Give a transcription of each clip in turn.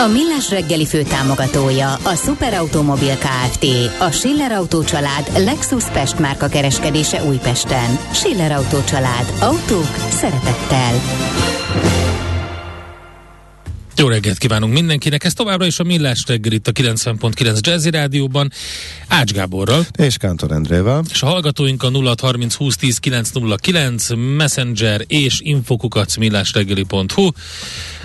A Millás reggeli főtámogatója a Superautomobil KFT, a Schiller Auto család Lexus Pest márka kereskedése Újpesten. Schiller Auto család. Autók szeretettel. Jó reggelt kívánunk mindenkinek, ez továbbra is a Millás reggel itt a 90.9 Jazzy Rádióban, Ács Gáborral. És Kántor Endrével. És a hallgatóink a 0630 2010 909 Messenger és infokukac millásreggeli.hu.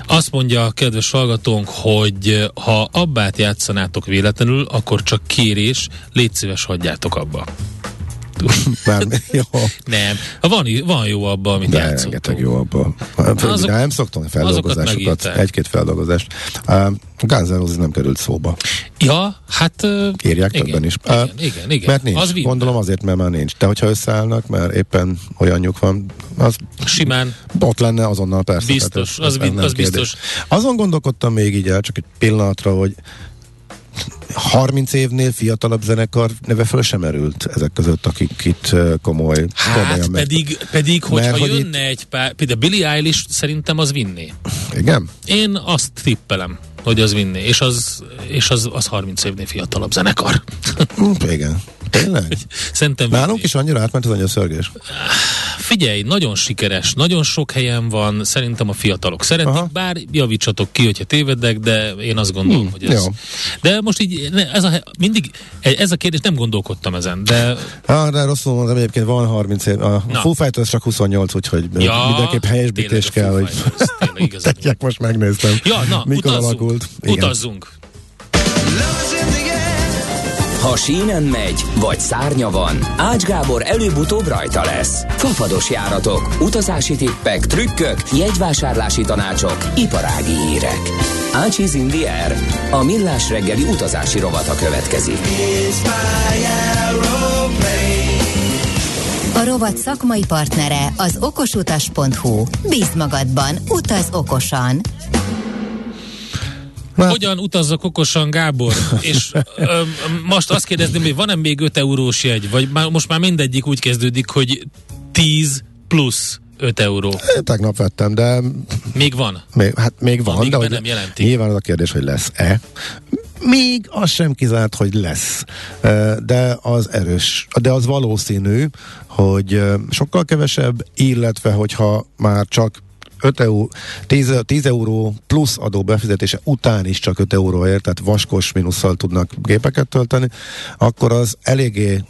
Azt mondja a kedves hallgatónk, hogy ha abbát játszanátok véletlenül, akkor csak kérés, légy szíves, hagyjátok abba. Bármi, jó. Nem, van, van jó abban, amit De játszottunk. rengeteg jó abban. Azok- nem szoktam feldolgozásokat, egy-két feldolgozást. Uh, Guns N' Roses nem került szóba. Ja, hát... ö, Írják igen, többen is. Igen, Uh, igen, igen. Mert nincs. Az. Gondolom azért, mert már nincs. De hogyha összeállnak, mert éppen olyanjuk van, az Simán. ott lenne azonnal persze. Biztos, Tehát az az kérdés. biztos. Azon gondolkodtam még így el, csak egy pillanatra, hogy 30 évnél fiatalabb zenekar neve föl sem merült ezek között, akik itt komoly, Hát komolyan meg- pedig, pedig hogyha Mert hogy jönne egy pár, például Billie Eilish szerintem az vinné. Igen? Én azt tippelem, hogy az vinné, és az, és az, az 30 évnél fiatalabb zenekar. Hm, igen. Tényleg? Szerintem. Nálunk is annyira átment az angyaszörgés. Figyelj, nagyon sikeres, nagyon sok helyen van, szerintem a fiatalok szeretik, Aha. bár javítsatok ki, hogyha tévedek, de én azt gondolom, Hmm, hogy ez... jó. De most így, ne, ez a, mindig, ez a kérdés, nem gondolkodtam ezen, de Ah, de rosszul mondom, egyébként van 30 év. A Na. Foo Fighters csak 28, úgyhogy Ja, mindenképp helyesbítés tényleg kell, hogy tényleg. Tetják, most megnéztem. Ja, na, Mikor utazzunk, alakult. Igen. utazzunk. Ha sínen megy, vagy szárnya van, Ács Gábor előbb-utóbb rajta lesz. Fafados járatok, utazási tippek, trükkök, jegyvásárlási tanácsok, iparági hírek. Ácsiz Indier, a millás reggeli utazási rovata következik. A rovat szakmai partnere az okosutas.hu. Bíz magadban, utaz okosan. Hát- Hogyan utazzak okosan, Gábor? És ö, most azt kérdezném, hogy van-e még 5 eurós jegy? Vagy már, most már mindegyik úgy kezdődik, hogy 10 plusz 5 euró. Én Tegnap vettem, de Még van? még, hát még van. Amíg de hogy nem jelentik. Nyilván az a kérdés, hogy lesz-e. Még az sem kizárt, hogy lesz. De az erős, de az valószínű, hogy sokkal kevesebb, illetve hogyha már csak 5 euró, 10, 10 euró plusz adó befizetése után is csak 5 euróért, tehát vaskos mínusszal tudnak gépeket tölteni, akkor az eléggé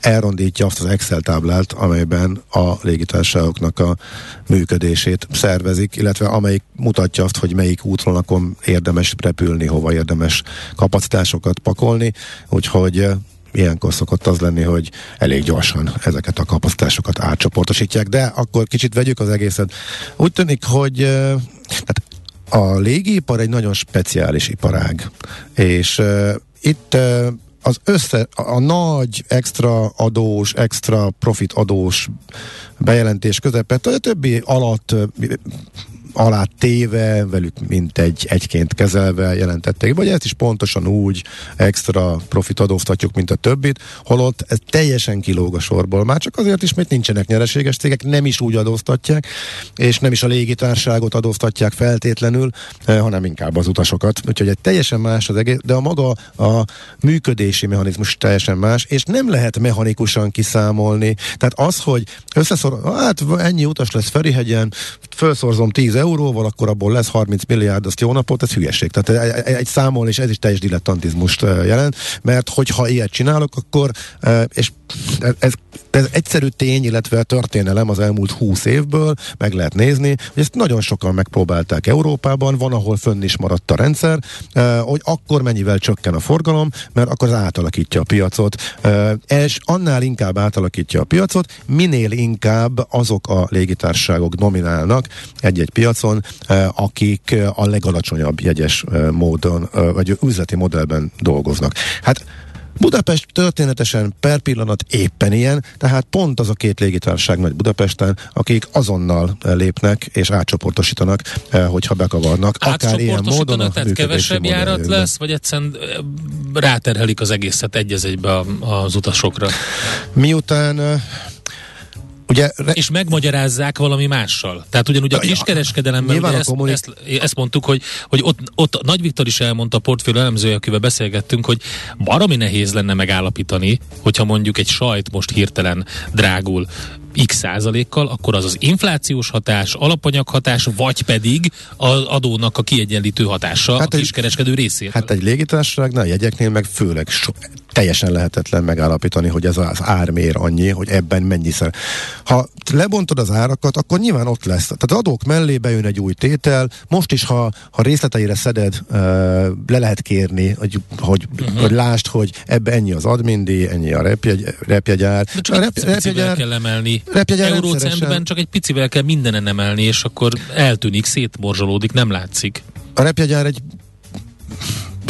elrondítja azt az Excel táblát, amelyben a légitársaságoknak a működését szervezik, illetve amelyik mutatja azt, hogy melyik útvonalakon érdemes repülni, hova érdemes kapacitásokat pakolni, úgyhogy ilyenkor szokott az lenni, hogy elég gyorsan ezeket a kapacitásokat átcsoportosítják, de akkor kicsit vegyük az egészet. Úgy tűnik, hogy eh, hát a légipar egy nagyon speciális iparág, és uh, itt uh, az össze, a, nagy extra adós, extra profit adós bejelentés közepette, a többi alatt alá téve, velük mint egy egyként kezelve jelentették, vagy ezt is pontosan úgy extra profit adóztatjuk, mint a többit, holott ez teljesen kilóg a sorból. Már csak azért is, mert nincsenek nyereséges cégek, nem is úgy adóztatják, és nem is a légitárságot adóztatják feltétlenül, eh, hanem inkább az utasokat. Úgyhogy egy teljesen más az egész, de a maga a működési mechanizmus teljesen más, és nem lehet mechanikusan kiszámolni. Tehát az, hogy összeszor, hát ennyi utas lesz Ferihegyen, felszorzom 10 euróval, akkor abból lesz 30 milliárd, azt jó napot, ez hülyeség. Tehát egy, számol, és ez is teljes dilettantizmust jelent, mert hogyha ilyet csinálok, akkor, és ez, ez egyszerű tény, illetve történelem az elmúlt 20 évből, meg lehet nézni, hogy ezt nagyon sokan megpróbálták Európában, van, ahol fönn is maradt a rendszer, hogy akkor mennyivel csökken a forgalom, mert akkor az átalakítja a piacot, és annál inkább átalakítja a piacot, minél inkább azok a légitársaságok dominálnak egy-egy piacon, piacon, akik a legalacsonyabb jegyes módon, vagy üzleti modellben dolgoznak. Hát Budapest történetesen per pillanat éppen ilyen, tehát pont az a két légitársaság nagy Budapesten, akik azonnal lépnek és átcsoportosítanak, hogyha bekavarnak. Akár ilyen módon a tehát kevesebb járat lesz, vagy egyszerűen ráterhelik az egészet egy egybe az utasokra? Miután Ugye, re... És megmagyarázzák valami mással. Tehát ugyanúgy a kiskereskedelemben ugye ezt, kommunik... ezt, ezt, mondtuk, hogy, hogy ott, ott Nagy Viktor is elmondta a portfólió elemzője, akivel beszélgettünk, hogy baromi nehéz lenne megállapítani, hogyha mondjuk egy sajt most hirtelen drágul x százalékkal, akkor az az inflációs hatás, alapanyaghatás, vagy pedig az adónak a kiegyenlítő hatása hát a kiskereskedő részéről. Hát egy légitársaságnál, jegyeknél meg főleg so, teljesen lehetetlen megállapítani, hogy ez az ármér annyi, hogy ebben mennyiszer. Ha lebontod az árakat, akkor nyilván ott lesz. Tehát adók mellé bejön egy új tétel. Most is, ha, ha részleteire szeded, le lehet kérni, hogy, hogy, uh-huh. hogy lásd, hogy ebbe ennyi az admindi, ennyi a repjegy, repjegyár. De csak a rep, repjegyár, kell emelni. Eurócentben csak egy picivel kell mindenen emelni, és akkor eltűnik, szétmorzsolódik, nem látszik. A repjegyár egy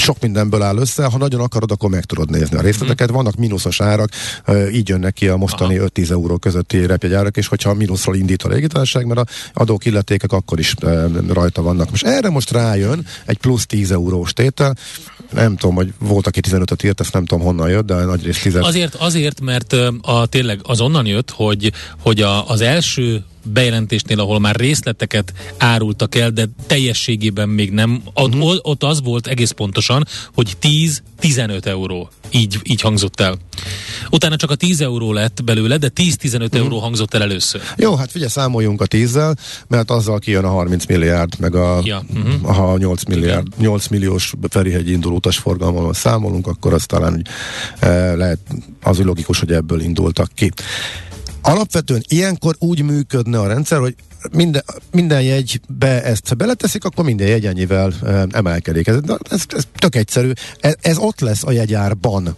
sok mindenből áll össze, ha nagyon akarod, akkor meg tudod nézni a részleteket. Mm. Vannak mínuszos árak, így jönnek ki a mostani Aha. 5-10 euró közötti repjegyárak, és hogyha a mínuszról indít a légitársaság, mert a adók illetékek akkor is rajta vannak. Most erre most rájön egy plusz 10 eurós tétel, nem tudom, hogy volt, aki 15-öt írt, ezt nem tudom honnan jött, de nagy rész 10 Azért, azért, mert a, tényleg az onnan jött, hogy, hogy a, az első bejelentésnél, ahol már részleteket árultak el, de teljességében még nem. Ott, uh-huh. ott az volt egész pontosan, hogy 10-15 euró. Így, így hangzott el. Utána csak a 10 euró lett belőle, de 10-15 uh-huh. euró hangzott el először. Jó, hát figyelj, számoljunk a 10-zel, mert azzal kijön a 30 milliárd, meg a, ja. uh-huh. ha 8 milliárd, Igen. 8 milliós Ferihegy induló utasforgalommal számolunk, akkor az talán hogy, e, lehet, az logikus, hogy ebből indultak ki. Alapvetően ilyenkor úgy működne a rendszer, hogy minden, minden jegybe ezt beleteszik, akkor minden jegy ennyivel e, emelkedik. Ez, ez, ez tök egyszerű. Ez, ez ott lesz a jegyárban.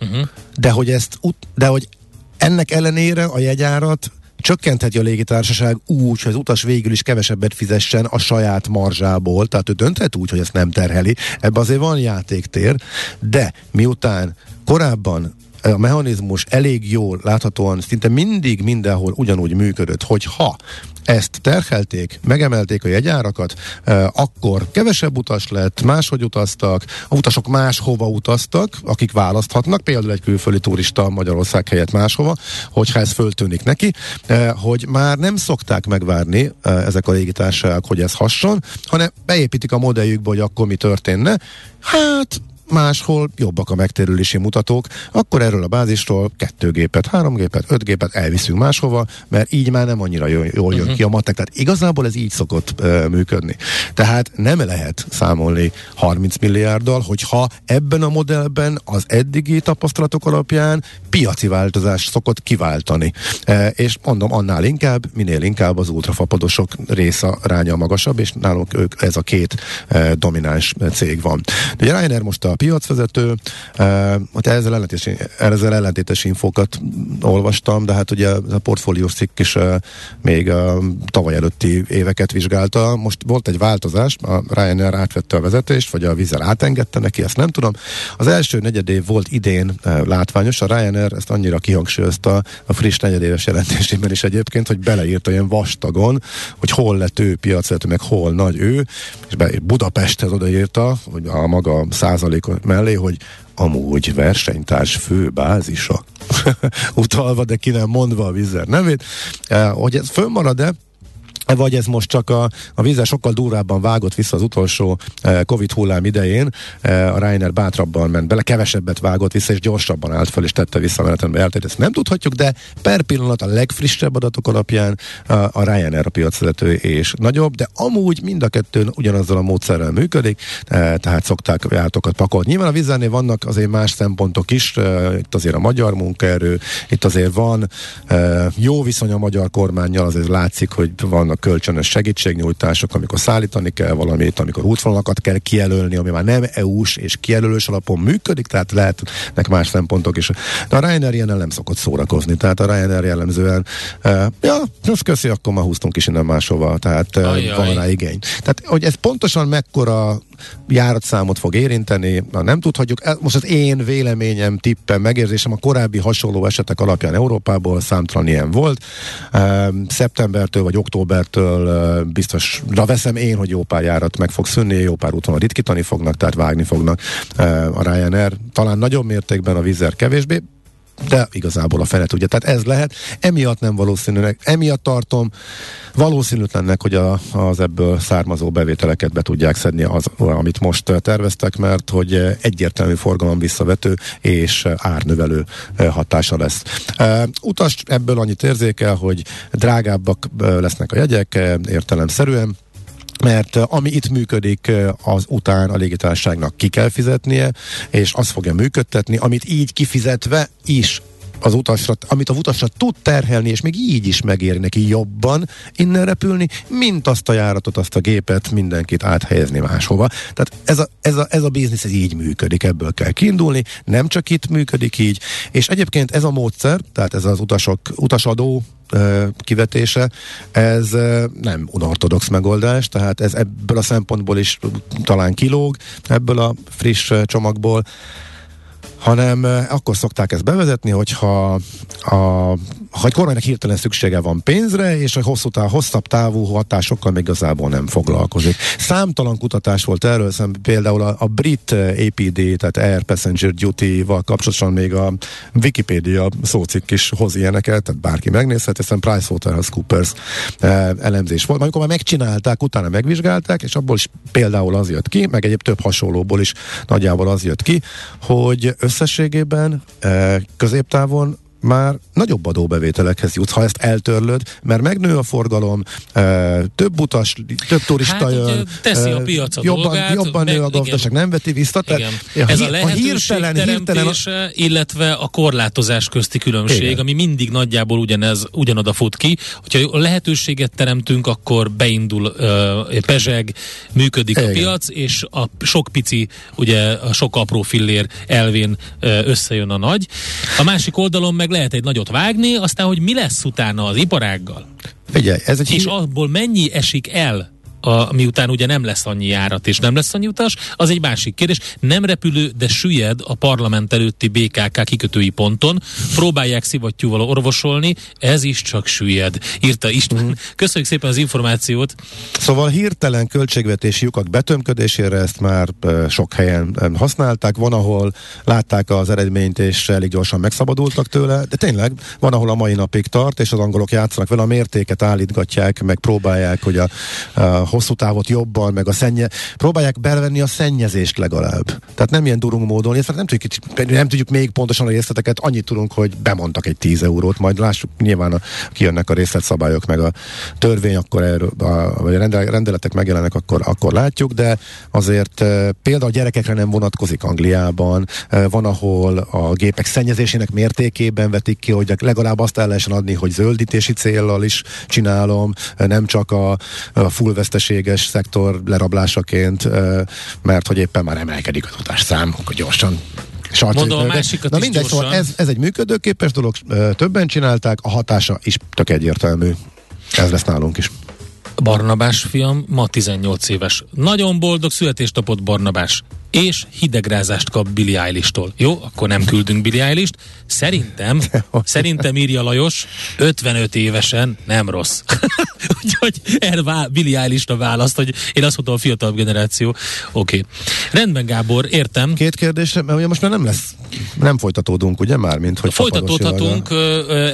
Uh-huh. De hogy ezt, de hogy ennek ellenére a jegyárat csökkentheti a légitársaság úgy, hogy az utas végül is kevesebbet fizessen a saját marzsából, tehát ő dönthet úgy, hogy ezt nem terheli. Ebben azért van játéktér, de miután korábban a mechanizmus elég jól láthatóan szinte mindig mindenhol ugyanúgy működött, hogy ha ezt terhelték, megemelték a jegyárakat, akkor kevesebb utas lett, máshogy utaztak, a utasok máshova utaztak, akik választhatnak, például egy külföldi turista Magyarország helyett máshova, hogyha ez föltűnik neki, hogy már nem szokták megvárni ezek a légitársaságok, hogy ez hasson, hanem beépítik a modelljükbe, hogy akkor mi történne. Hát máshol jobbak a megtérülési mutatók, akkor erről a bázisról kettő gépet, három gépet, öt gépet elviszünk máshova, mert így már nem annyira jól, jól jön uh-huh. ki a matek. Tehát igazából ez így szokott uh, működni. Tehát nem lehet számolni 30 milliárddal, hogyha ebben a modellben az eddigi tapasztalatok alapján piaci változás szokott kiváltani. Uh, és mondom, annál inkább, minél inkább az ultrafapadosok része ránya magasabb, és nálunk ők, ez a két uh, domináns cég van. De ugye Ryanair most a piacvezető, hát ezzel ellentétes, ezzel ellentétes infókat olvastam, de hát ugye a portfóliós cikk is még a tavaly előtti éveket vizsgálta. Most volt egy változás, a Ryanair átvette a vezetést, vagy a vízzel átengedte neki, ezt nem tudom. Az első negyedév volt idén látványos, a Ryanair ezt annyira kihangsúlyozta a friss negyedéves jelentésében is egyébként, hogy beleírta olyan vastagon, hogy hol lett ő piacvezető, meg hol nagy ő, és Budapesthez odaírta, hogy a maga százalék mellé, hogy amúgy versenytárs fő bázisa, utalva, de ki nem mondva a vizer nevét, eh, hogy ez fönnmarad-e, vagy ez most csak a, a vízzel sokkal durvábban vágott vissza az utolsó eh, Covid hullám idején, eh, a Reiner bátrabban ment bele, kevesebbet vágott vissza, és gyorsabban állt fel, és tette vissza menetembe eltét. Ezt nem tudhatjuk, de per pillanat a legfrissebb adatok alapján a, a Ryanair a piacvezető és nagyobb, de amúgy mind a kettőn ugyanazzal a módszerrel működik, eh, tehát szokták a játokat pakolni. Nyilván a vízzelnél vannak azért más szempontok is, eh, itt azért a magyar munkaerő, itt azért van eh, jó viszony a magyar kormányjal, azért látszik, hogy vannak kölcsönös segítségnyújtások, amikor szállítani kell valamit, amikor útvonalakat kell kijelölni, ami már nem EU-s és kijelölős alapon működik, tehát lehetnek más szempontok is. De a Ryanair ilyen nem szokott szórakozni, tehát a Ryanair jellemzően, uh, ja, most köszi, akkor már húztunk is innen máshova, tehát uh, van rá igény. Tehát, hogy ez pontosan mekkora járatszámot fog érinteni, na, nem tudhatjuk. Most az én véleményem, tippem, megérzésem a korábbi hasonló esetek alapján Európából számtalan ilyen volt. Szeptembertől vagy októbertől biztosra veszem én, hogy jó pár járat meg fog szűnni, jó pár úton ritkítani fognak, tehát vágni fognak a Ryanair. Talán nagyobb mértékben a vízer kevésbé de igazából a fele tudja. Tehát ez lehet, emiatt nem valószínűleg, emiatt tartom valószínűtlennek, hogy a, az ebből származó bevételeket be tudják szedni az, amit most terveztek, mert hogy egyértelmű forgalom visszavető és árnövelő hatása lesz. Utas ebből annyit érzékel, hogy drágábbak lesznek a jegyek, értelemszerűen, mert ami itt működik, az után a légitárságnak ki kell fizetnie, és azt fogja működtetni, amit így kifizetve is az utasra, amit a utasra tud terhelni, és még így is megéri neki jobban innen repülni, mint azt a járatot, azt a gépet mindenkit áthelyezni máshova. Tehát ez a, ez a, ez a biznisz ez így működik, ebből kell kiindulni, nem csak itt működik így, és egyébként ez a módszer, tehát ez az utasok, utasadó kivetése, ez nem unortodox megoldás, tehát ez ebből a szempontból is talán kilóg, ebből a friss csomagból, hanem akkor szokták ezt bevezetni, hogyha a ha egy kormánynak hirtelen szüksége van pénzre, és a hosszú táv, hosszabb távú hatásokkal még igazából nem foglalkozik. Számtalan kutatás volt erről, szem, például a, a brit APD, tehát Air Passenger Duty-val kapcsolatosan még a Wikipedia szócikk is hoz ilyeneket, tehát bárki megnézhet, hiszen PricewaterhouseCoopers eh, elemzés volt. Amikor már megcsinálták, utána megvizsgálták, és abból is például az jött ki, meg egyéb több hasonlóból is nagyjából az jött ki, hogy összességében eh, középtávon már nagyobb adóbevételekhez jutsz, ha ezt eltörlöd, mert megnő a forgalom, e, több utas, több turista hát, jön, teszi a piac a jobban, dolgát, jobban nő a gazdaság, nem veti vissza. Igen. Tehát, Ez a, a hirtelen, hirtelen a... illetve a korlátozás közti különbség, igen. ami mindig nagyjából ugyanez, ugyanoda fut ki. Hogyha a lehetőséget teremtünk, akkor beindul uh, pezseg, működik igen. a piac, és a sok pici, ugye a sok apró fillér elvén uh, összejön a nagy. A másik oldalon meg meg lehet egy nagyot vágni, aztán, hogy mi lesz utána az iparággal. Figyelj, ez egy És abból mennyi esik el a, miután ugye nem lesz annyi járat és nem lesz annyi utas, az egy másik kérdés. Nem repülő, de süllyed a parlament előtti BKK kikötői ponton. Próbálják szivattyúval orvosolni, ez is csak süllyed. Írta István. Mm. Köszönjük szépen az információt. Szóval hirtelen költségvetési lyukak betömködésére ezt már sok helyen használták. Van, ahol látták az eredményt, és elég gyorsan megszabadultak tőle, de tényleg van, ahol a mai napig tart, és az angolok játszanak vele, a mértéket állítgatják, meg próbálják, hogy a, a hosszú távot jobban, meg a szennye, próbálják belvenni a szennyezést legalább. Tehát nem ilyen durung módon, és nem tudjuk, nem tudjuk még pontosan a részleteket, annyit tudunk, hogy bemondtak egy 10 eurót, majd lássuk, nyilván a, kijönnek a részletszabályok, meg a törvény, akkor erről, a, vagy a rendeletek megjelennek, akkor, akkor látjuk, de azért e, például gyerekekre nem vonatkozik Angliában, e, van, ahol a gépek szennyezésének mértékében vetik ki, hogy legalább azt el lehessen adni, hogy zöldítési céllal is csinálom, nem csak a, a full veszteséges szektor lerablásaként, mert hogy éppen már emelkedik az utásszám, akkor gyorsan Mondom a másikat Na mindegy, szóval ez, ez egy működőképes dolog, többen csinálták, a hatása is tök egyértelmű. Ez lesz nálunk is. Barnabás fiam ma 18 éves. Nagyon boldog születésnapot Barnabás és hidegrázást kap Billy Eilish-tól. Jó, akkor nem küldünk Billy Eilish-t. Szerintem, szerintem írja Lajos, 55 évesen nem rossz. Úgyhogy erre vá- Billy Eilish-ra választ, hogy én azt mondom, a fiatalabb generáció. Oké. Okay. Rendben, Gábor, értem. Két kérdésre, mert ugye most már nem lesz, nem folytatódunk, ugye már, mint hogy Folytatódhatunk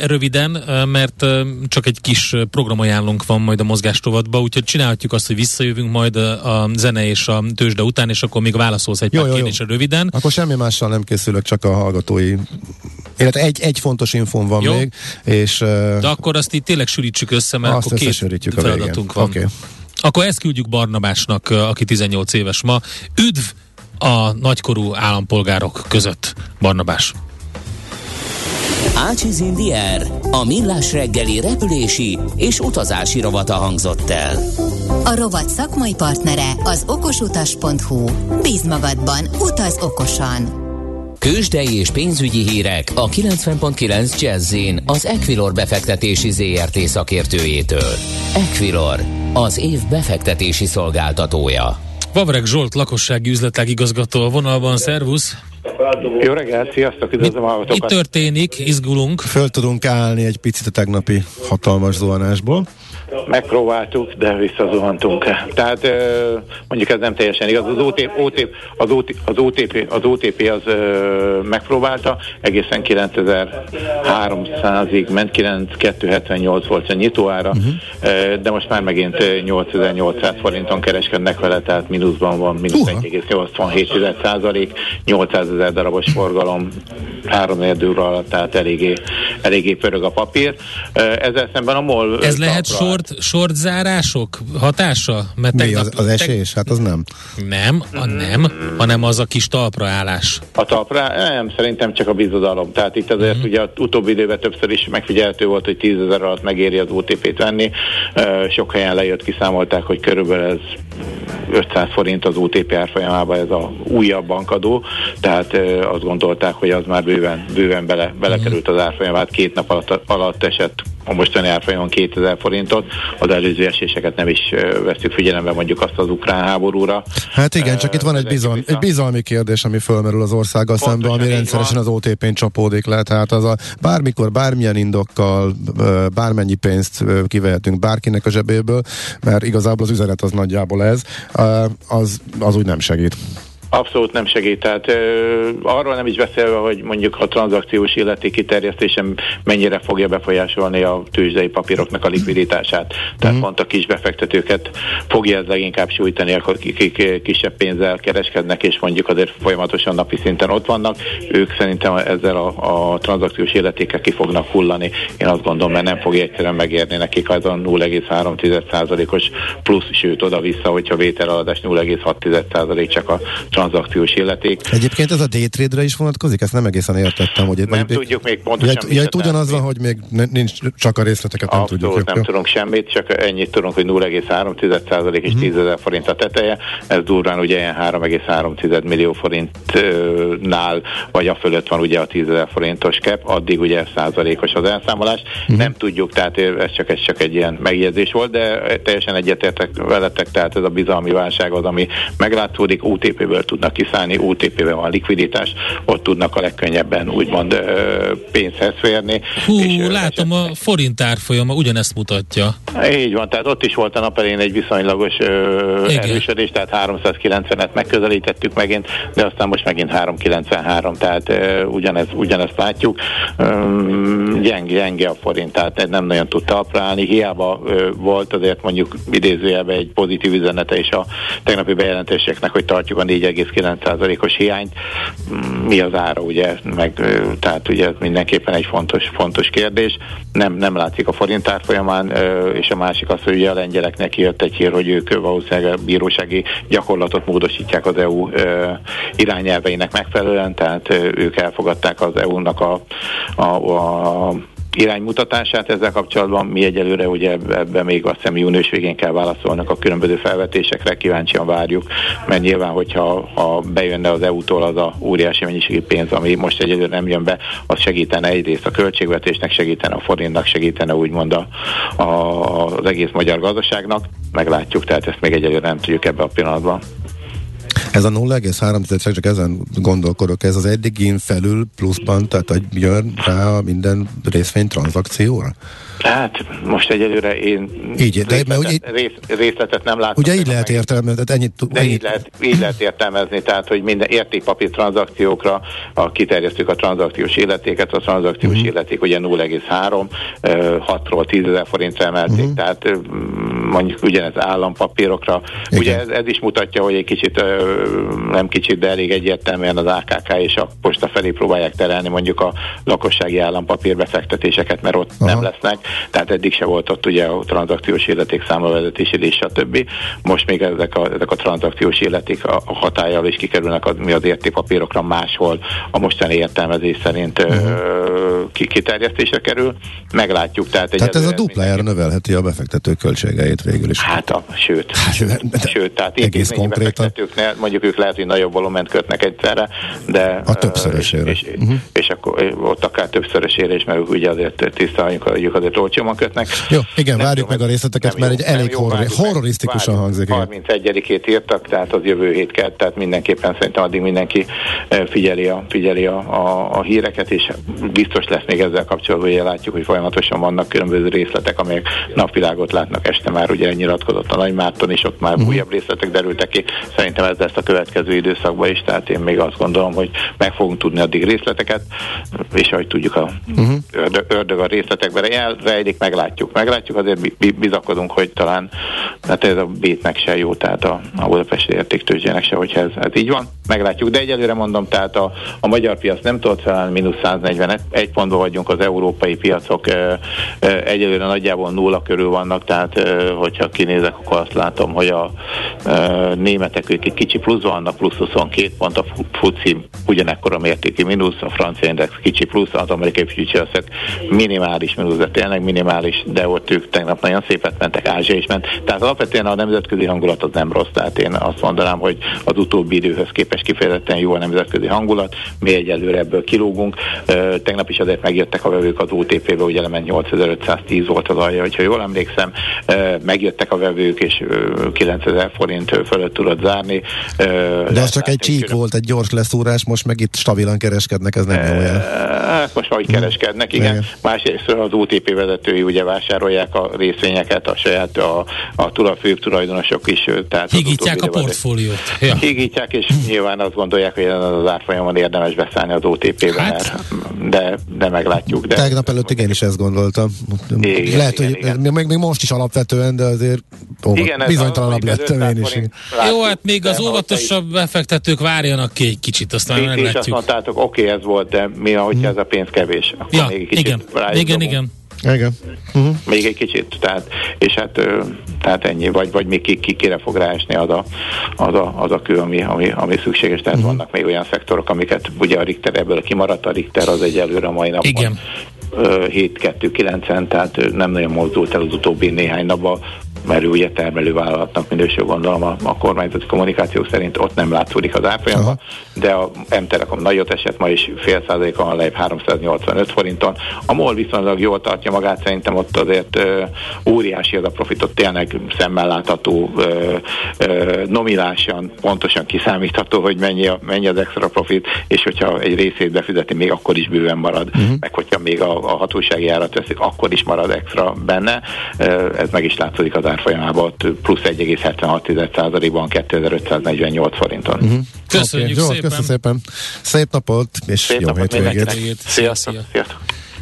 röviden, mert csak egy kis programajánlónk van majd a mozgástovadba, úgyhogy csinálhatjuk azt, hogy visszajövünk majd a zene és a tőzsde után, és akkor még válasz válaszolsz egy jó, pár kérdésre röviden. Akkor semmi mással nem készülök, csak a hallgatói illetve egy, egy fontos infon van Jó. még, és... De akkor azt itt tényleg sűrítsük össze, mert akkor két feladatunk van. Okay. Akkor ezt küldjük Barnabásnak, aki 18 éves ma. Üdv a nagykorú állampolgárok között, Barnabás. Ácsiz Indier, A Millás reggeli repülési és utazási rovata hangzott el. A rovat szakmai partnere az okosutas.hu. Bíz magadban, utaz okosan! Kősdei és pénzügyi hírek a 90.9 jazz az Equilor befektetési ZRT szakértőjétől. Equilor, az év befektetési szolgáltatója. Vavreg Zsolt, lakossági üzletek igazgató a vonalban, szervusz! Jó reggelt, sziasztok, üdvözlöm a Mi történik? Izgulunk? Föl tudunk állni egy picit a tegnapi hatalmas zuhanásból. Megpróbáltuk, de visszazuhantunk. Tehát mondjuk ez nem teljesen igaz. Az OTP, OTP, az, OTP, az, OTP, az, OTP az megpróbálta, egészen 9300-ig ment, 9278 volt a nyitóára, uh-huh. de most már megint 8800 forinton kereskednek vele, tehát mínuszban van, mínusz uh-huh. 1,87 százalék, 800 ezer darabos forgalom, 3 alatt, tehát eléggé, eléggé pörög a papír. Ezzel szemben a MOL Ez lehet short, short zárások hatása? Mert Mi az, az esés? Hát az nem. Nem, a nem, hanem az a kis talpraállás. A talpra? Nem, szerintem csak a bizodalom. Tehát itt azért uh-huh. ugye az utóbbi időben többször is megfigyelhető volt, hogy 10 ezer alatt megéri az OTP-t venni. Sok helyen lejött, kiszámolták, hogy körülbelül ez 500 forint az OTP árfolyamában ez a újabb bankadó, tehát azt gondolták, hogy az már bőven, bőven bele, belekerült az árfolyamát, két nap alatt, alatt esett a mostani árfolyamon 2000 forintot, az előző eséseket nem is veszük figyelembe mondjuk azt az ukrán háborúra. Hát igen, csak itt van egy, bizalmi, egy bizalmi kérdés, ami fölmerül az országgal szemben, ami rendszeresen az OTP-n csapódik le, tehát az a bármikor, bármilyen indokkal, bármennyi pénzt kivehetünk bárkinek a zsebéből, mert igazából az üzenet az nagyjából ez, az, az úgy nem segít. Abszolút nem segít. Tehát ö, arról nem is beszélve, hogy mondjuk a tranzakciós illeti kiterjesztése mennyire fogja befolyásolni a tőzsdei papíroknak a likviditását. Tehát mm. pont a kis befektetőket fogja ez leginkább sújtani, akik kisebb pénzzel kereskednek, és mondjuk azért folyamatosan napi szinten ott vannak. Ők szerintem ezzel a, a tranzakciós illetékkel ki fognak hullani. Én azt gondolom, mert nem fogja egyszerűen megérni nekik az a 0,3%-os plusz, sőt oda-vissza, hogyha vételadás 0,6% csak a tranzakciós illeték. Egyébként ez a D-trade-re is vonatkozik? Ezt nem egészen értettem. Hogy nem még, tudjuk még pontosan. Ja, ja ugyanaz van, hogy még nincs csak a részleteket nem Abszolút tudjuk. nem jó. tudunk semmit, csak ennyit tudunk, hogy 0,3% és 10 mhm. ezer forint a teteje. Ez durván ugye ilyen 3,3 millió forintnál, vagy a fölött van ugye a 10 ezer forintos kep, addig ugye százalékos az elszámolás. Uh-huh. Nem tudjuk, tehát ez csak, ez csak egy ilyen megjegyzés volt, de teljesen egyetértek veletek, tehát ez a bizalmi válság az, ami meglátszódik, OTP-ből tudnak kiszállni, OTP-ben van likviditás, ott tudnak a legkönnyebben úgymond pénzhez férni. Hú, és, látom a forint árfolyama ugyanezt mutatja. Így van, tehát ott is volt a nap elén egy viszonylagos Igen. erősödés, tehát 390-et megközelítettük megint, de aztán most megint 393, tehát ugyanez, ugyanezt látjuk. Gyenge, gyenge a forint, tehát nem nagyon tud talpra állni, hiába volt azért mondjuk idézőjelben egy pozitív üzenete is a tegnapi bejelentéseknek, hogy tartjuk a 4 1,9%-os hiányt. Mm, mi az ára, ugye? Meg, tehát ugye ez mindenképpen egy fontos, fontos kérdés. Nem, nem látszik a forint árfolyamán, és a másik az, hogy ugye a lengyeleknek jött egy hír, hogy ők valószínűleg a bírósági gyakorlatot módosítják az EU irányelveinek megfelelően, tehát ők elfogadták az EU-nak a, a, a iránymutatását ezzel kapcsolatban. Mi egyelőre ugye ebben még azt hiszem június végén kell válaszolnak a különböző felvetésekre, kíváncsian várjuk, mert nyilván, hogyha ha bejönne az EU-tól az a óriási mennyiségű pénz, ami most egyelőre nem jön be, az segítene egyrészt a költségvetésnek, segítene a forintnak, segítene úgymond a, a, az egész magyar gazdaságnak. Meglátjuk, tehát ezt még egyelőre nem tudjuk ebbe a pillanatban. Ez a 0,3 csak ezen gondolkodok, ez az eddigén felül pluszban, tehát hogy jön rá minden részvény tranzakcióra? Hát most egyelőre én így, de, részletet, mert, rész, részletet nem látom. Ugye így lehet értelmezni, tehát ennyit, de ennyit. Így, lehet, így lehet értelmezni, tehát hogy minden értékpapír tranzakciókra a, kiterjesztük a tranzakciós illetéket, a tranzakciós uh-huh. illeték ugye 0,3, 6-ról 10 ezer forintra emelték, uh-huh. tehát mondjuk ugyanez állampapírokra. Igen. Ugye ez, ez is mutatja, hogy egy kicsit, nem kicsit, de elég egyértelműen az AKK és a posta felé próbálják terelni mondjuk a lakossági állampapír befektetéseket, mert ott Aha. nem lesznek. Tehát eddig se volt ott ugye a tranzakciós illeték számlavezetési és stb. Most még ezek a, ezek a tranzakciós illeték a, a hatályal is kikerülnek az, mi az értékpapírokra máshol a mostani értelmezés szerint uh-huh. kiterjesztésre kerül. Meglátjuk. Tehát, tehát ez a duplájára növelheti a befektető költségeit végül is. Hát, a, sőt. Hát, sőt, tehát egész konkrétan. Mondjuk ők lehet, hogy nagyobb volument kötnek egyszerre, de... A többszörösére. És, és, uh-huh. és akkor ott akár többszörösére is, mert ugye azért tisztáljunk, hogy azért olcsóban kötnek. Jó, igen, nem várjuk meg a részleteket, mert egy elég horror, horrorisztikusan hangzik. 31-ét írtak, tehát az jövő hét kell, tehát mindenképpen szerintem addig mindenki figyeli a, figyeli a, a, a híreket, és biztos lesz még ezzel kapcsolatban, hogy látjuk, hogy folyamatosan vannak különböző részletek, amelyek napvilágot látnak este már, ugye nyilatkozott a Nagymárton, és ott már uh-huh. újabb részletek derültek ki. Szerintem ez lesz a következő időszakban is, tehát én még azt gondolom, hogy meg fogunk tudni addig részleteket, és ahogy tudjuk, a uh-huh. ördög, ördög a részletekben elrejlik, meglátjuk. Meglátjuk, azért bizakodunk, hogy talán hát ez a bétnek se jó, tehát a, a Budapesti értéktőzsének se, hogyha ez, ez így van. Meglátjuk, de egyelőre mondom, tehát a, a magyar piac nem tudott felállni, mínusz 141 pontban vagyunk, az európai piacok egyelőre nagyjából nulla körül vannak, tehát hogyha kinézek, akkor azt látom, hogy a németek ők egy kicsi plusz vannak, plusz 22 pont, a FUCI ugyanekkor a mértékű mínusz, a francia index kicsi plusz, az amerikai futures minimális mínusz, de tényleg minimális, de ott ők tegnap nagyon szépet mentek, Ázsia is ment. Tehát alapvetően a nemzetközi hangulat az nem rossz, tehát én azt mondanám, hogy az utóbbi időhöz képest kifejezetten jó a nemzetközi hangulat, mi egyelőre ebből kilógunk. Tegnap is azért megjöttek a vevők az OTP-be, ugye lement 8510 volt az alja, hogyha jól emlékszem, megjöttek a vevők, és 9000 forint fölött tudott zárni. De ez csak egy csík volt, egy gyors leszúrás, most meg itt stabilan kereskednek, ez nem jó jel. Hát most ahogy kereskednek, igen. igen. Másrészt az OTP vezetői ugye vásárolják a részvényeket, a saját, a, a tula, főbb tulajdonosok is. Tehát Higítják a portfóliót. Ja. Higítják, és nyilván azt gondolják, hogy az árfolyamon érdemes beszállni az OTP-be, hát. de, de meglátjuk. De Tegnap előtt igen is ezt gondoltam. Igen, Lehet, igen, hogy igen. Még, még most is alapvetően, de azért óvat, igen, bizonytalanabb lettem én is. Jó, hát még az óvatosabb befektetők várjanak ki egy kicsit, aztán meglátjuk. És azt mondtátok, oké, okay, ez volt, de mi, ahogyha hmm. ez a pénz kevés, akkor ja, még egy kicsit igen, igen, igen. Igen. Uh-huh. Még egy kicsit, tehát, és hát tehát ennyi, vagy, vagy még ki, ki kire fog ráesni az a, az a, az a kő, ami, ami, ami szükséges, tehát uh-huh. vannak még olyan szektorok, amiket ugye a Richter ebből kimaradt, a Richter az egy előre a mai napon Igen. 7-2-9-en, tehát nem nagyon mozdult el az utóbbi néhány napban, mert ő ugye termelővállalatnak minősül gondolom a, a kormányzati kommunikáció szerint ott nem látszódik az árfolyamban, de a M-Telekom nagyot esett ma is fél százalékon lejjebb 385 forinton. A MOL viszonylag jól tartja magát, szerintem ott azért ö, óriási az a profitot, tényleg szemmel látható, ö, ö, nominálisan pontosan kiszámítható, hogy mennyi, a, mennyi az extra profit, és hogyha egy részét befizeti, még akkor is bőven marad, uh-huh. meg hogyha még a, a hatósági árat veszik, akkor is marad extra benne. Ez meg is látszik az árfolyamában, plusz 1,76%-ban 2548 forinton. Uh-huh. Köszönjük okay. szépen! Jó, szépen! Szép napot, és Szép jó napot hétvégét! Sziasztok! Sziasztok.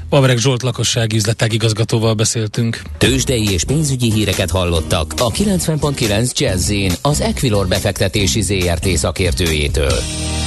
Pavreg Zsolt lakossági üzletek igazgatóval beszéltünk. Tőzsdei és pénzügyi híreket hallottak a 90.9 jazz az Equilor befektetési ZRT szakértőjétől.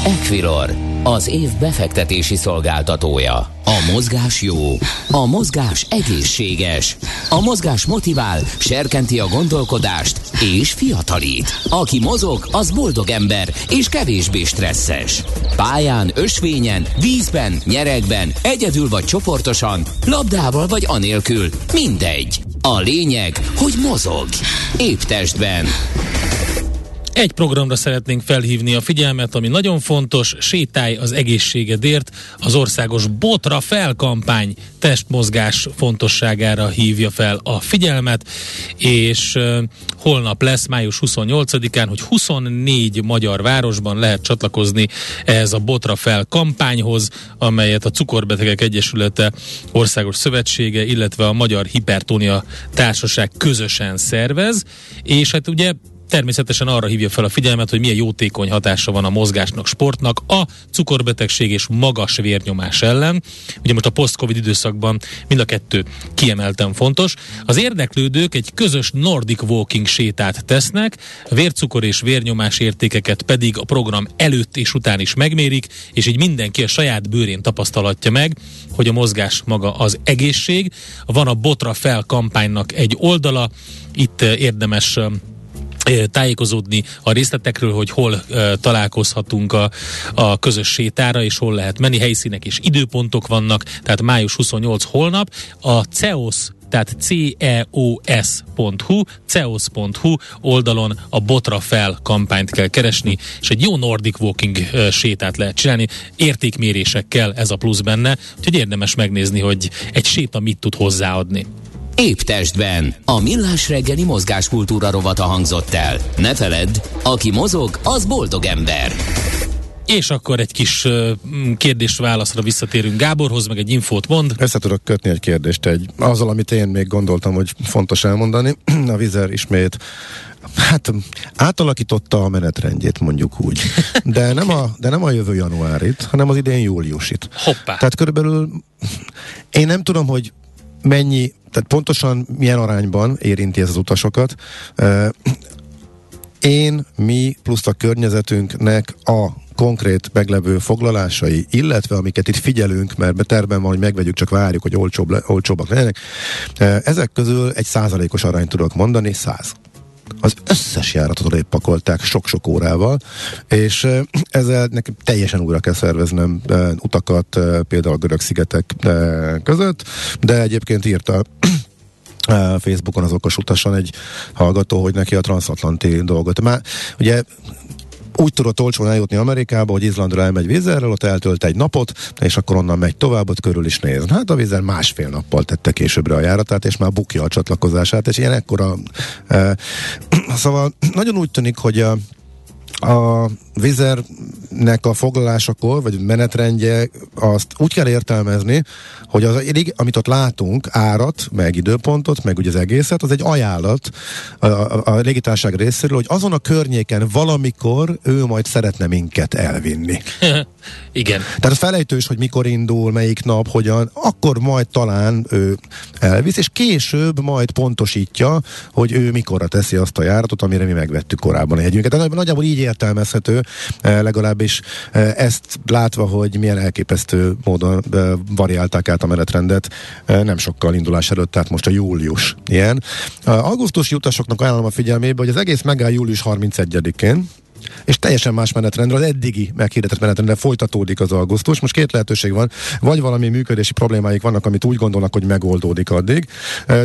Equilor, az év befektetési szolgáltatója. A mozgás jó, a mozgás egészséges, a mozgás motivál, serkenti a gondolkodást és fiatalít. Aki mozog, az boldog ember és kevésbé stresszes. Pályán, ösvényen, vízben, nyeregben, egyedül vagy csoportosan, labdával vagy anélkül, mindegy. A lényeg, hogy mozog. Épp testben. Egy programra szeretnénk felhívni a figyelmet, ami nagyon fontos, sétálj az egészségedért, az országos Botra felkampány testmozgás fontosságára hívja fel a figyelmet, és uh, holnap lesz, május 28-án, hogy 24 magyar városban lehet csatlakozni ehhez a Botra fel kampányhoz, amelyet a Cukorbetegek Egyesülete Országos Szövetsége, illetve a Magyar Hipertónia Társaság közösen szervez, és hát ugye természetesen arra hívja fel a figyelmet, hogy milyen jótékony hatása van a mozgásnak, sportnak a cukorbetegség és magas vérnyomás ellen. Ugye most a post-covid időszakban mind a kettő kiemelten fontos. Az érdeklődők egy közös Nordic Walking sétát tesznek, vércukor és vérnyomás értékeket pedig a program előtt és után is megmérik, és így mindenki a saját bőrén tapasztalatja meg, hogy a mozgás maga az egészség. Van a Botra fel kampánynak egy oldala, itt érdemes tájékozódni a részletekről, hogy hol uh, találkozhatunk a, a közös sétára, és hol lehet menni. Helyszínek és időpontok vannak, tehát május 28 holnap. A CEOS tehát ceos.hu, ceos.hu oldalon a Botra fel kampányt kell keresni, és egy jó Nordic Walking sétát lehet csinálni, értékmérésekkel ez a plusz benne, úgyhogy érdemes megnézni, hogy egy séta mit tud hozzáadni. Épp testben. A millás reggeli mozgáskultúra rovata hangzott el. Ne feledd, aki mozog, az boldog ember. És akkor egy kis kérdés-válaszra visszatérünk Gáborhoz, meg egy infót mond. Össze tudok kötni egy kérdést egy, azzal, amit én még gondoltam, hogy fontos elmondani. A Vizer ismét Hát átalakította a menetrendjét, mondjuk úgy. De, nem, a, de nem a jövő januárit, hanem az idén júliusit. Hoppá. Tehát körülbelül én nem tudom, hogy mennyi, tehát pontosan milyen arányban érinti ez az utasokat. Én, mi, plusz a környezetünknek a konkrét meglevő foglalásai, illetve amiket itt figyelünk, mert terben van, hogy megvegyük, csak várjuk, hogy olcsóbb le, olcsóbbak legyenek. Ezek közül egy százalékos arányt tudok mondani, száz az összes járatot pakolták sok-sok órával, és ezzel nekem teljesen újra kell szerveznem utakat, például a görög szigetek között, de egyébként írta Facebookon az okos utasan egy hallgató, hogy neki a transatlanti dolgot. Már ugye úgy tudott olcsón eljutni Amerikába, hogy Izlandra elmegy vízerrel, ott eltölt egy napot, és akkor onnan megy tovább, ott körül is néz. Hát a vízer másfél nappal tette későbbre a járatát, és már bukja a csatlakozását, és ilyen ekkora... E, szóval nagyon úgy tűnik, hogy a, a vizernek a foglalásakor, vagy menetrendje, azt úgy kell értelmezni, hogy az, amit ott látunk, árat, meg időpontot, meg ugye az egészet, az egy ajánlat a, a, a légitárság részéről, hogy azon a környéken valamikor ő majd szeretne minket elvinni. Igen. Tehát felejtős, hogy mikor indul, melyik nap, hogyan, akkor majd talán ő elvisz, és később majd pontosítja, hogy ő mikorra teszi azt a járatot, amire mi megvettük korábban a jegyünket. Tehát nagyjából így értelmezhető, eh, legalábbis eh, ezt látva, hogy milyen elképesztő módon eh, variálták át a menetrendet nem sokkal indulás előtt, tehát most a július ilyen. Augusztusi utasoknak ajánlom a figyelmébe, hogy az egész megáll július 31-én, és teljesen más menetrendre, az eddigi meghirdetett menetrendre folytatódik az augusztus. Most két lehetőség van, vagy valami működési problémáik vannak, amit úgy gondolnak, hogy megoldódik addig,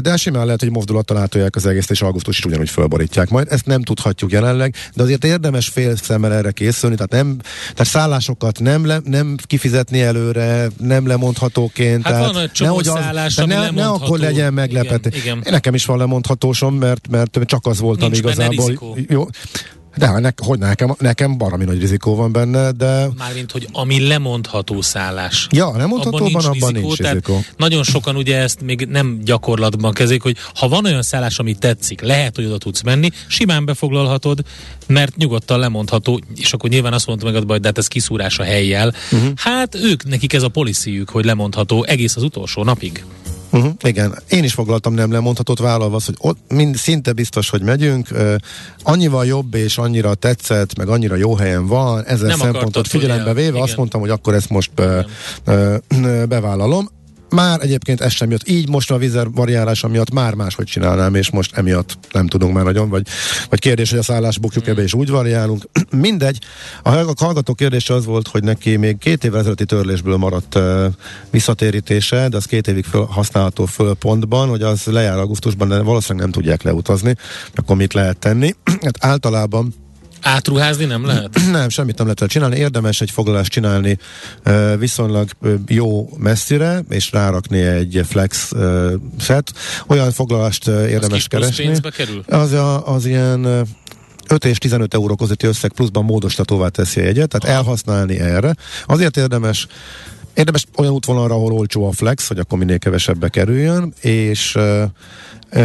de simán lehet, hogy mozdulattal átolják az egész, és augusztus is ugyanúgy fölborítják majd. Ezt nem tudhatjuk jelenleg, de azért érdemes fél szemmel erre készülni, tehát, nem, tehát szállásokat nem, le, nem kifizetni előre, nem lemondhatóként. Hát tehát van egy nehogy az, szállás, ne, ne akkor legyen meglepetés. Nekem is van lemondhatósom, mert, mert csak az voltam Nincs igazából. Jó, de hát ne, hogy nekem, nekem baromi nagy rizikó van benne, de... Mármint, hogy ami lemondható szállás. Ja, lemondhatóban abban nincs, abban rizikó, nincs rizikó. Nagyon sokan ugye ezt még nem gyakorlatban kezik, hogy ha van olyan szállás, ami tetszik, lehet, hogy oda tudsz menni, simán befoglalhatod, mert nyugodtan lemondható, és akkor nyilván azt mondta meg, hogy de hát ez kiszúrás a helyjel. Uh-huh. Hát ők, nekik ez a policyjük, hogy lemondható egész az utolsó napig. Uh-huh, igen, én is foglaltam nem lemondhatott vállalva az, hogy ott mind, szinte biztos, hogy megyünk. Uh, annyival jobb és annyira tetszett, meg annyira jó helyen van, ezen nem szempontot figyelembe véve igen. azt mondtam, hogy akkor ezt most be, uh, bevállalom. Már egyébként ez sem jött. Így most a vizer variálása miatt már máshogy csinálnám, és most emiatt nem tudunk már nagyon, vagy, vagy kérdés, hogy a szállás bukjuk ebbe, és úgy variálunk. Mindegy. A hallgató kérdése az volt, hogy neki még két évvel ezelőtti törlésből maradt uh, visszatérítése, de az két évig föl, használható föl pontban, hogy az lejár augusztusban, de valószínűleg nem tudják leutazni, akkor mit lehet tenni. hát általában Átruházni nem lehet? Nem, semmit nem lehet csinálni. Érdemes egy foglalást csinálni viszonylag jó messzire, és rárakni egy flex set. Olyan foglalást érdemes az keresni. kerül? Az, a, az ilyen uh, 5 és 15 euró közötti összeg pluszban módosítatóvá teszi a jegyet, tehát Aha. elhasználni erre. Azért érdemes Érdemes olyan útvonalra, ahol olcsó a flex, hogy akkor minél kevesebbe kerüljön, és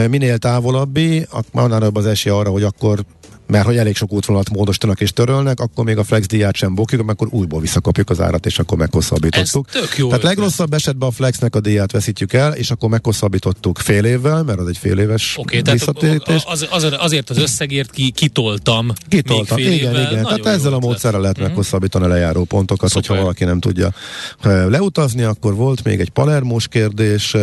minél távolabbi, annál az esély arra, hogy akkor mert hogy elég sok útvonalat módosítanak és törölnek, akkor még a flex díját sem bokjuk, akkor újból visszakapjuk az árat, és akkor meghosszabbítottuk. Ez tök jó Tehát legrosszabb esetben a flexnek a díját veszítjük el, és akkor meghosszabbítottuk fél évvel, mert az egy fél éves okay, visszatérítés. Az, az, azért az összegért ki, kitoltam. Kitoltam, igen, évvel. igen. Tehát ezzel a módszerrel lehet uh-huh. meghosszabbítani a lejáró pontokat, Szuper. hogyha valaki nem tudja leutazni, akkor volt még egy palermós kérdés.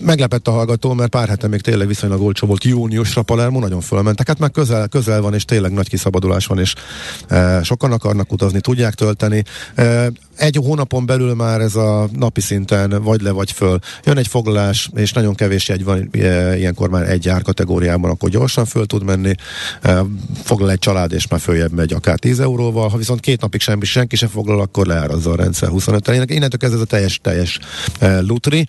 Meglepett a hallgató, mert pár hete még tényleg viszonylag olcsó volt júniusra Palermo, nagyon fölmentek. Hát már közel, közel van, és tényleg nagy kiszabadulás van, és e, sokan akarnak utazni, tudják tölteni. E, egy hónapon belül már ez a napi szinten vagy le, vagy föl. Jön egy foglalás, és nagyon kevés egy van, e, ilyenkor már egy árkategóriában, akkor gyorsan föl tud menni. E, foglal egy család, és már följebb megy akár 10 euróval. Ha viszont két napig semmi, senki sem foglal, akkor leárazza a rendszer 25 -en. Innentől kezdve ez a teljes, teljes e, lutri.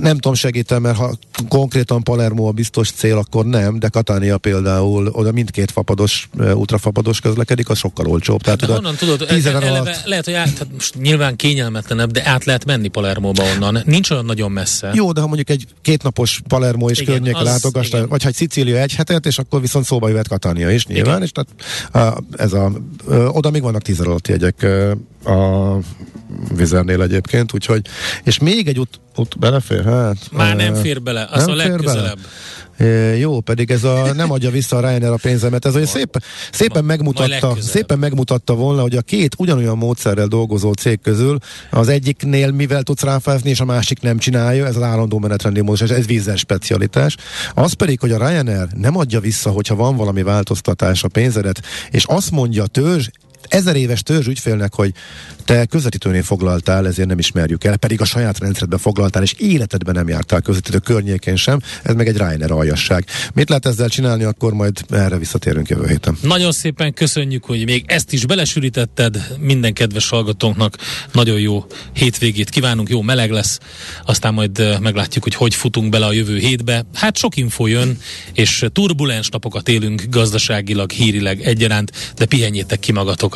Nem tudom segíteni, mert ha konkrétan Palermo a biztos cél, akkor nem, de Katánia például oda mindkét fapados, ultrafapados közlekedik, az sokkal olcsóbb. Tehát hát honnan tudod, eleve, alatt... lehet, hogy át, hát most nyilván kényelmetlenebb, de át lehet menni Palermóba onnan. Nincs olyan nagyon messze. Jó, de ha mondjuk egy kétnapos Palermo és környék látogatás, vagy ha egy Szicília egy hetet, és akkor viszont szóba jöhet Katánia is nyilván, igen. és tehát ez a, oda még vannak tíz alatt jegyek a vizernél egyébként, úgyhogy, és még egy út, út belefér? Hát, Már nem fér bele, az nem a legközelebb. É, jó, pedig ez a nem adja vissza a Ryanair a pénzemet, ez olyan szép, szépen, megmutatta, szépen megmutatta volna, hogy a két ugyanolyan módszerrel dolgozó cég közül az egyiknél mivel tudsz ráfázni, és a másik nem csinálja, ez az állandó menetrendi módus, ez vízzel specialitás. Az pedig, hogy a Ryanair nem adja vissza, hogyha van valami változtatás a pénzedet, és azt mondja a törzs, ezer éves törzs ügyfélnek, hogy te közvetítőnél foglaltál, ezért nem ismerjük el, pedig a saját rendszeredben foglaltál, és életedben nem jártál közvetítő környékén sem, ez meg egy Reiner aljasság. Mit lehet ezzel csinálni, akkor majd erre visszatérünk jövő héten. Nagyon szépen köszönjük, hogy még ezt is belesűrítetted, minden kedves hallgatónknak nagyon jó hétvégét kívánunk, jó meleg lesz, aztán majd meglátjuk, hogy hogy futunk bele a jövő hétbe. Hát sok info jön, és turbulens napokat élünk gazdaságilag, hírileg egyaránt, de pihenjétek ki magatokat.